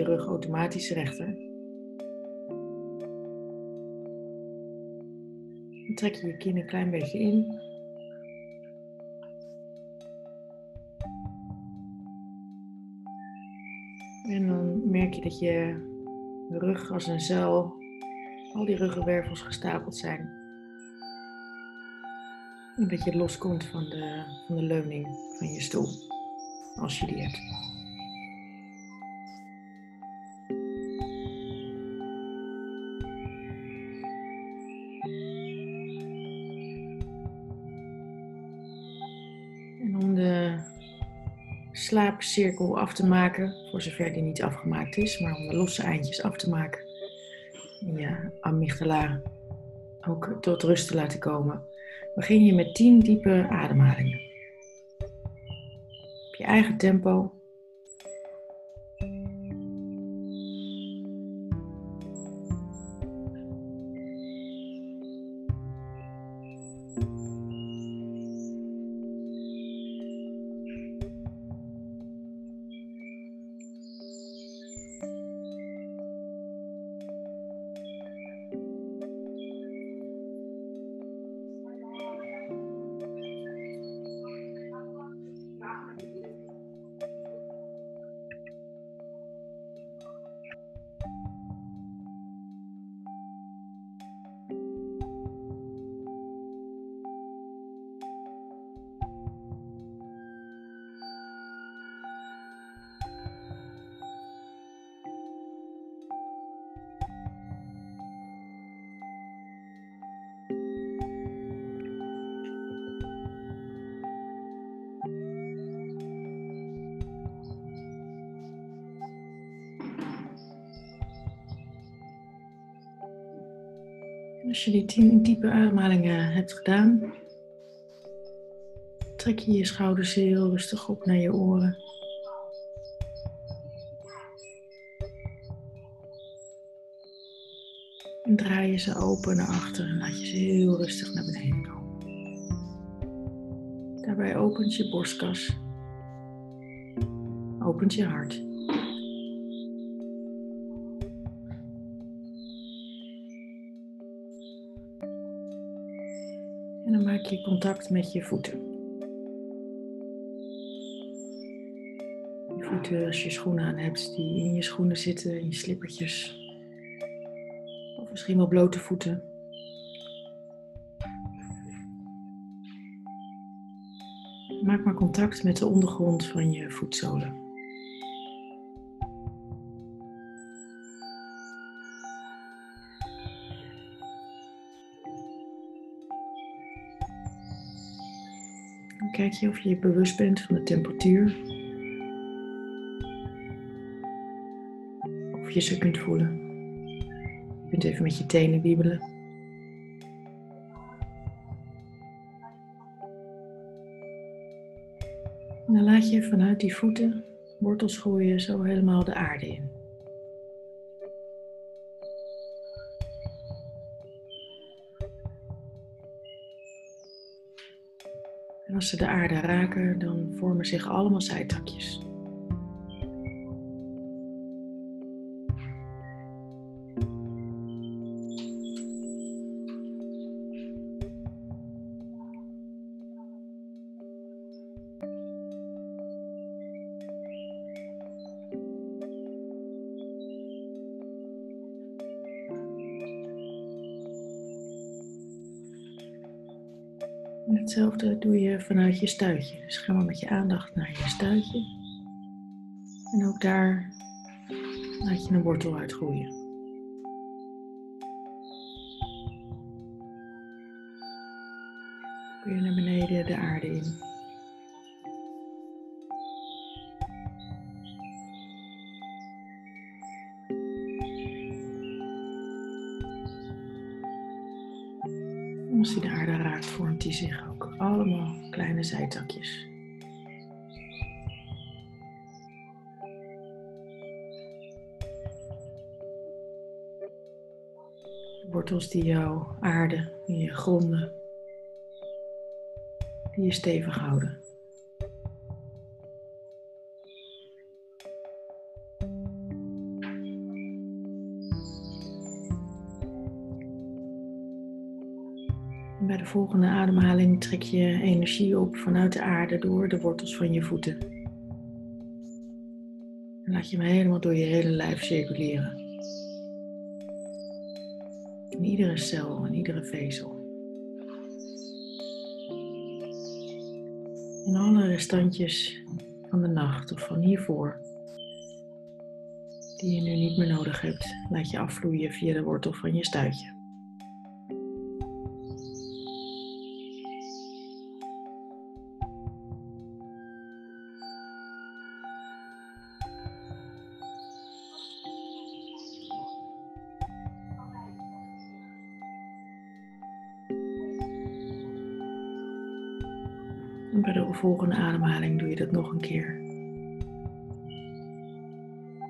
je rug automatisch rechter. Trek je je kin een klein beetje in. En dan merk je dat je rug als een zuil, al die ruggenwervels gestapeld zijn. En dat je loskomt van de, van de leuning van je stoel, als je die hebt. Slaapcirkel af te maken, voor zover die niet afgemaakt is, maar om de losse eindjes af te maken, en je amygdala ook tot rust te laten komen, begin je met 10 diepe ademhalingen. Op je eigen tempo. Als je die tien diepe ademhalingen hebt gedaan, trek je je schouders heel rustig op naar je oren. En draai je ze open naar achter en laat je ze heel rustig naar beneden komen. Daarbij opent je borstkas, opent je hart. En dan maak je contact met je voeten. Je voeten als je schoenen aan hebt die in je schoenen zitten, in je slippertjes. Of misschien wel blote voeten. Maak maar contact met de ondergrond van je voetzolen. Kijk je of je je bewust bent van de temperatuur. Of je ze kunt voelen. Je kunt even met je tenen wiebelen. En dan laat je vanuit die voeten, wortels groeien, zo helemaal de aarde in. Als ze de aarde raken, dan vormen zich allemaal zijtakjes. Hetzelfde doe je vanuit je stuitje. Dus ga maar met je aandacht naar je stuitje. En ook daar laat je een wortel uitgroeien. Weer naar beneden de aarde in. Hij zich ook allemaal kleine zijtakjes. Wortels die jou aarden, die je gronden, die je stevig houden. Volgende ademhaling trek je energie op vanuit de aarde door de wortels van je voeten. En laat je hem helemaal door je hele lijf circuleren. In iedere cel, in iedere vezel. En alle restantjes van de nacht of van hiervoor, die je nu niet meer nodig hebt, laat je afvloeien via de wortel van je stuitje. Ademhaling doe je dat nog een keer.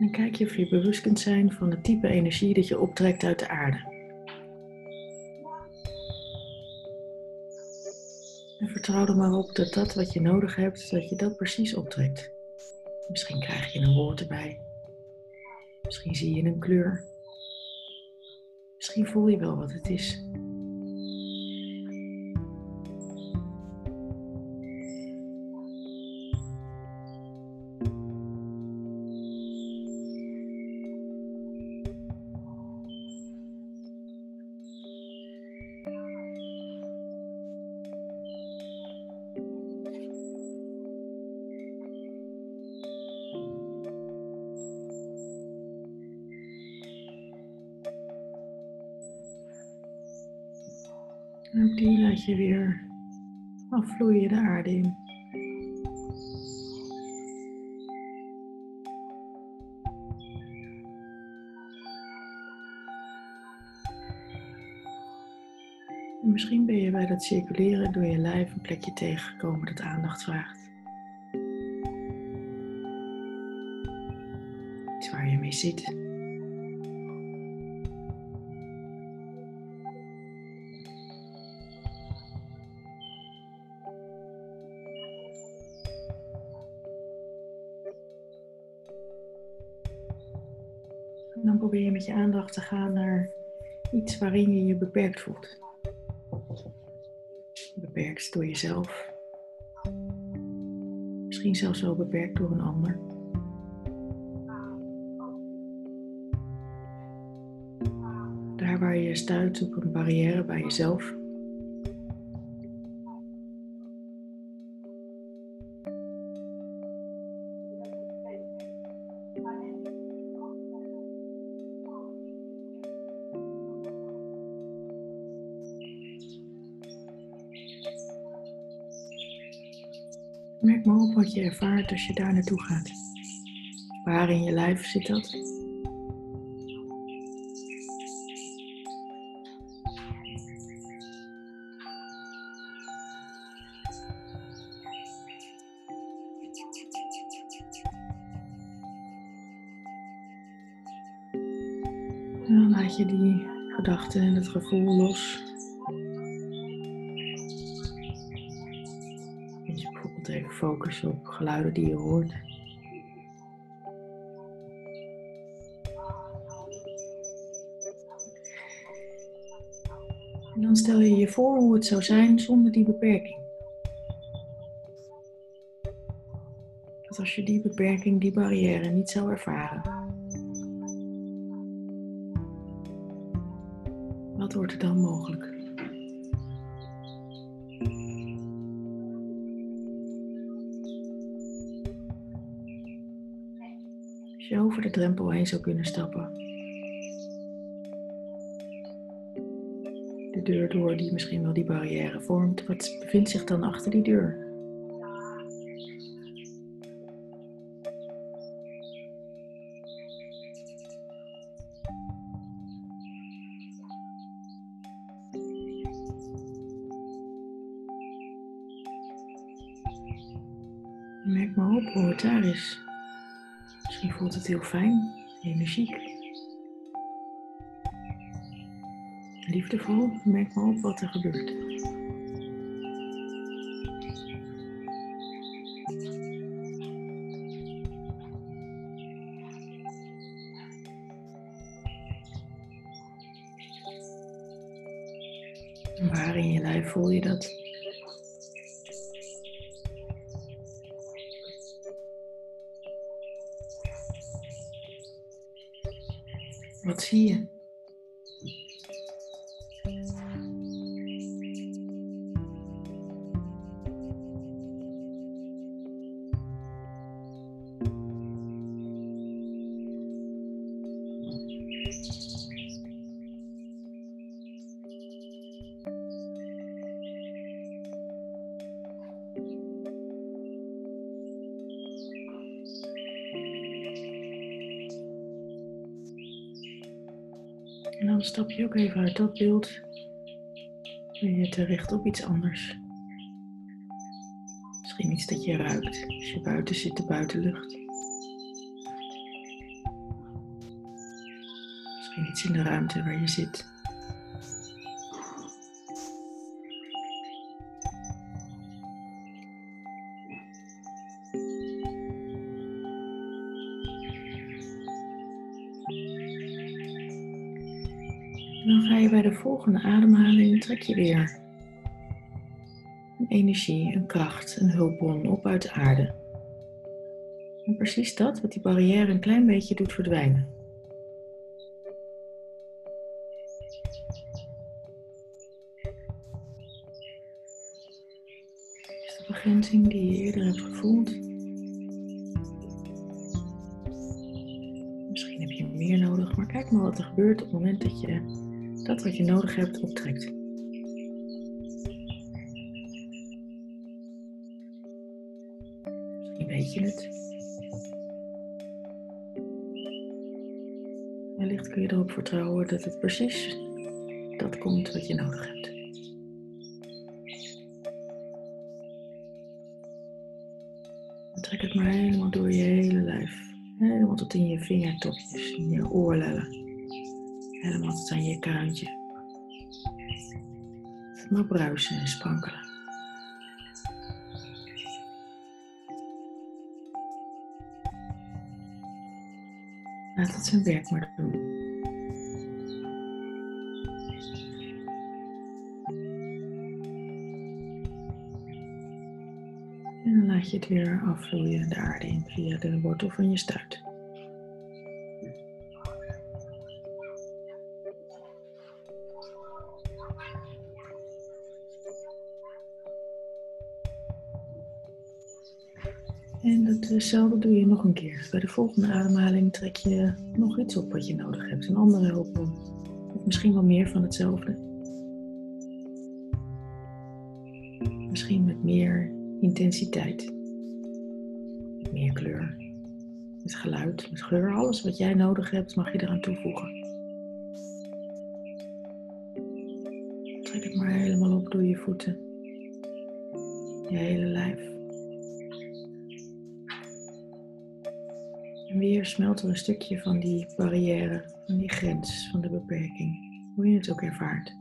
En kijk je of je bewust kunt zijn van het type energie dat je optrekt uit de aarde. En vertrouw er maar op dat dat wat je nodig hebt, dat je dat precies optrekt. Misschien krijg je een woord erbij. Misschien zie je een kleur. Misschien voel je wel wat het is. En ook die laat je weer afvloeien de aarde in. En misschien ben je bij dat circuleren door je lijf een plekje tegengekomen dat aandacht vraagt. Iets waar je mee zit. Dan probeer je met je aandacht te gaan naar iets waarin je je beperkt voelt. Beperkt door jezelf. Misschien zelfs wel beperkt door een ander. Daar waar je stuit op een barrière bij jezelf. Wat je ervaart als je daar naartoe gaat. Waar in je lijf zit dat? Dan laat je die gedachten en het gevoel los. Focust op geluiden die je hoort. En dan stel je je voor hoe het zou zijn zonder die beperking. Dat als je die beperking, die barrière niet zou ervaren. Wat wordt er dan mogelijk? Over de drempel heen zou kunnen stappen. De deur door die misschien wel die barrière vormt. Wat bevindt zich dan achter die deur? Merk maar op hoe het daar is. Misschien voelt het heel fijn, energiek. Liefdevol, merk maar op wat er gebeurt. Even uit dat beeld. En je te richten op iets anders. Misschien iets dat je ruikt als je buiten zit, de buitenlucht. Misschien iets in de ruimte waar je zit. Volgende ademhaling, trek je weer een energie, een kracht, een hulpbron op uit de aarde. En precies dat wat die barrière een klein beetje doet verdwijnen. Is de begrenzing die je eerder hebt gevoeld? Misschien heb je meer nodig, maar kijk maar wat er gebeurt op het moment dat je dat wat je nodig hebt optrekt. Misschien weet je het. Wellicht kun je erop vertrouwen dat het precies dat komt wat je nodig hebt. trek het maar helemaal door je hele lijf. Helemaal tot in je vingertopjes, in je oorlellen. Helemaal tot aan je kruintje. Maar bruisen en sprankelen. Laat het zijn werk maar doen. En dan laat je het weer afvloeien de aarde in via de wortel van je stuit. Hetzelfde doe je nog een keer. Bij de volgende ademhaling trek je nog iets op wat je nodig hebt. Een andere hulpbron. Of misschien wel meer van hetzelfde. Misschien met meer intensiteit. Met meer kleur. Met geluid, met geur. Alles wat jij nodig hebt mag je eraan toevoegen. Trek het maar helemaal op door je voeten. Je hele lijf. En weer smelt er een stukje van die barrière, van die grens, van de beperking. Hoe je het ook ervaart.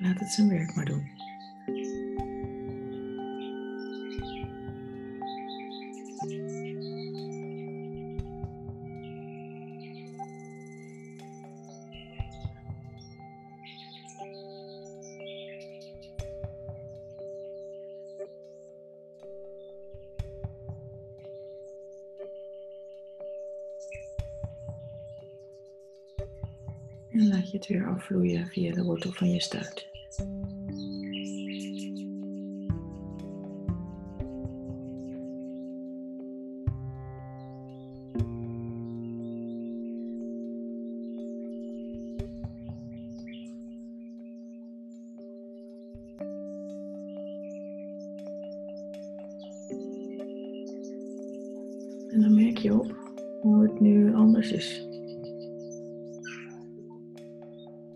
Laat het zijn werk maar doen. Weer afvloeien via de wortel van je stuit. En dan merk je op hoe het nu anders is.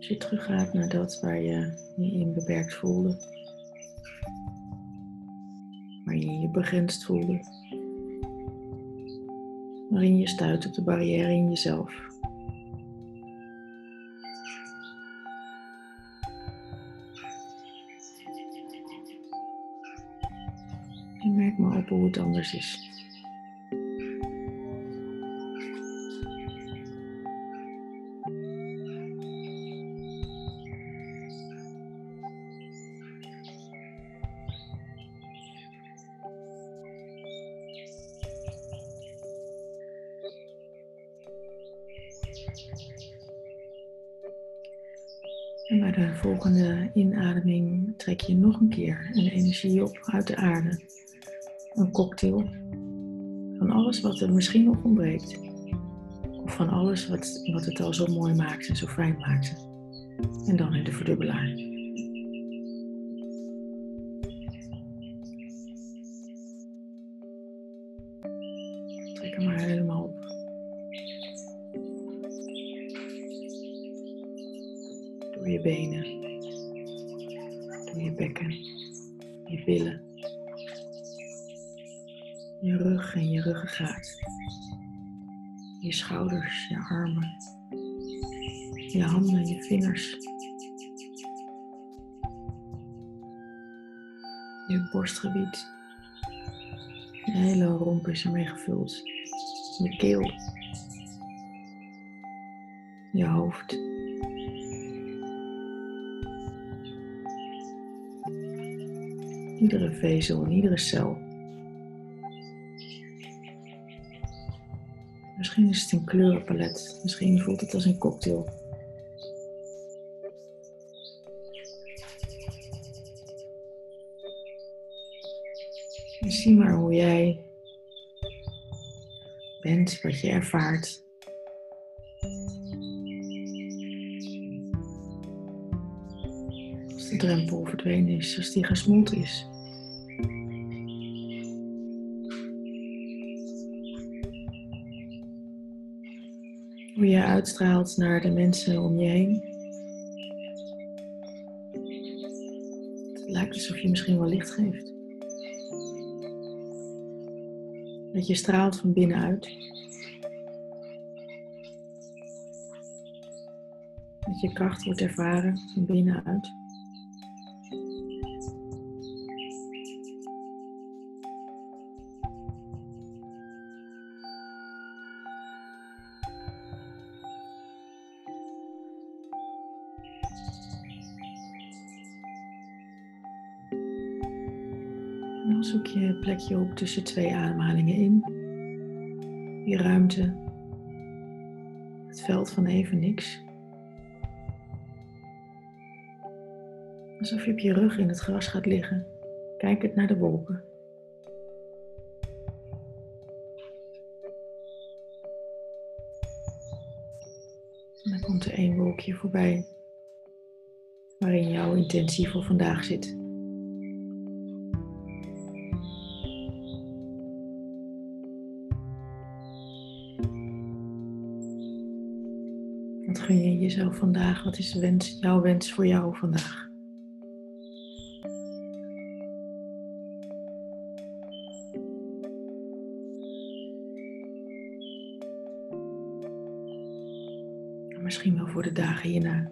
Als je teruggaat naar dat waar je je in beperkt voelde. Waar je je begrensd voelde. Waarin je stuit op de barrière in jezelf. En merk maar op hoe het anders is. Volgende inademing trek je nog een keer een energie op uit de aarde. Een cocktail van alles wat er misschien nog ontbreekt. Of van alles wat, wat het al zo mooi maakt en zo fijn maakt. En dan in de verdubbelaar. Trek hem maar helemaal op. Door je benen, bekken, je billen, je rug en je ruggengraat, je schouders, je armen, je handen, je vingers, je borstgebied. Je hele romp is ermee gevuld. Je keel, je hoofd. Iedere vezel en iedere cel. Misschien is het een kleurenpalet. Misschien voelt het als een cocktail. En zie maar hoe jij bent, wat je ervaart. Als de drempel verdwenen is, als die gesmolten is. Uitstraalt naar de mensen om je heen. Het lijkt alsof je misschien wel licht geeft. Dat je straalt van binnenuit. Dat je kracht wordt ervaren van binnenuit. Je op tussen twee ademhalingen in. Die ruimte. Het veld van even niks. Alsof je op je rug in het gras gaat liggen. Kijkend naar de wolken. En dan komt er één wolkje voorbij. Waarin jouw intentie voor vandaag zit. Vandaag? Wat is wens, jouw wens voor jou vandaag? Misschien wel voor de dagen hierna.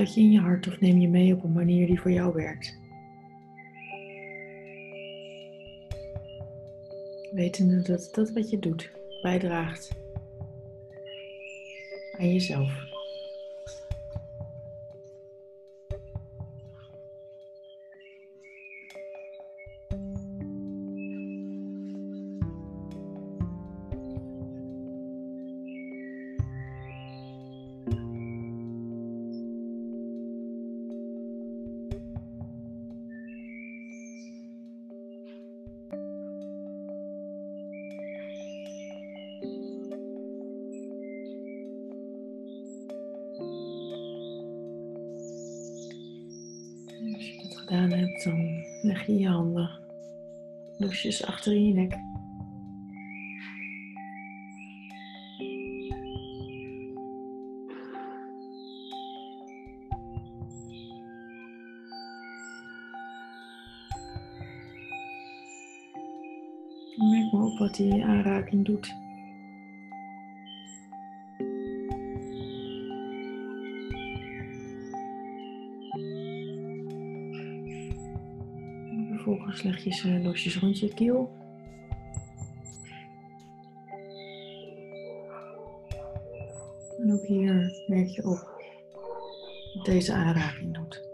Sluit je in je hart of neem je mee op een manier die voor jou werkt. Wetende dat dat wat je doet bijdraagt aan jezelf. Gedaan hebt, dan leg je je handen losjes achter je nek. Merk maar op wat die aanraking doet. Je ze losjes rond je keel. En ook hier merk je op deze aanraking doet.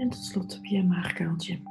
En tot slot op je maagkuiltje.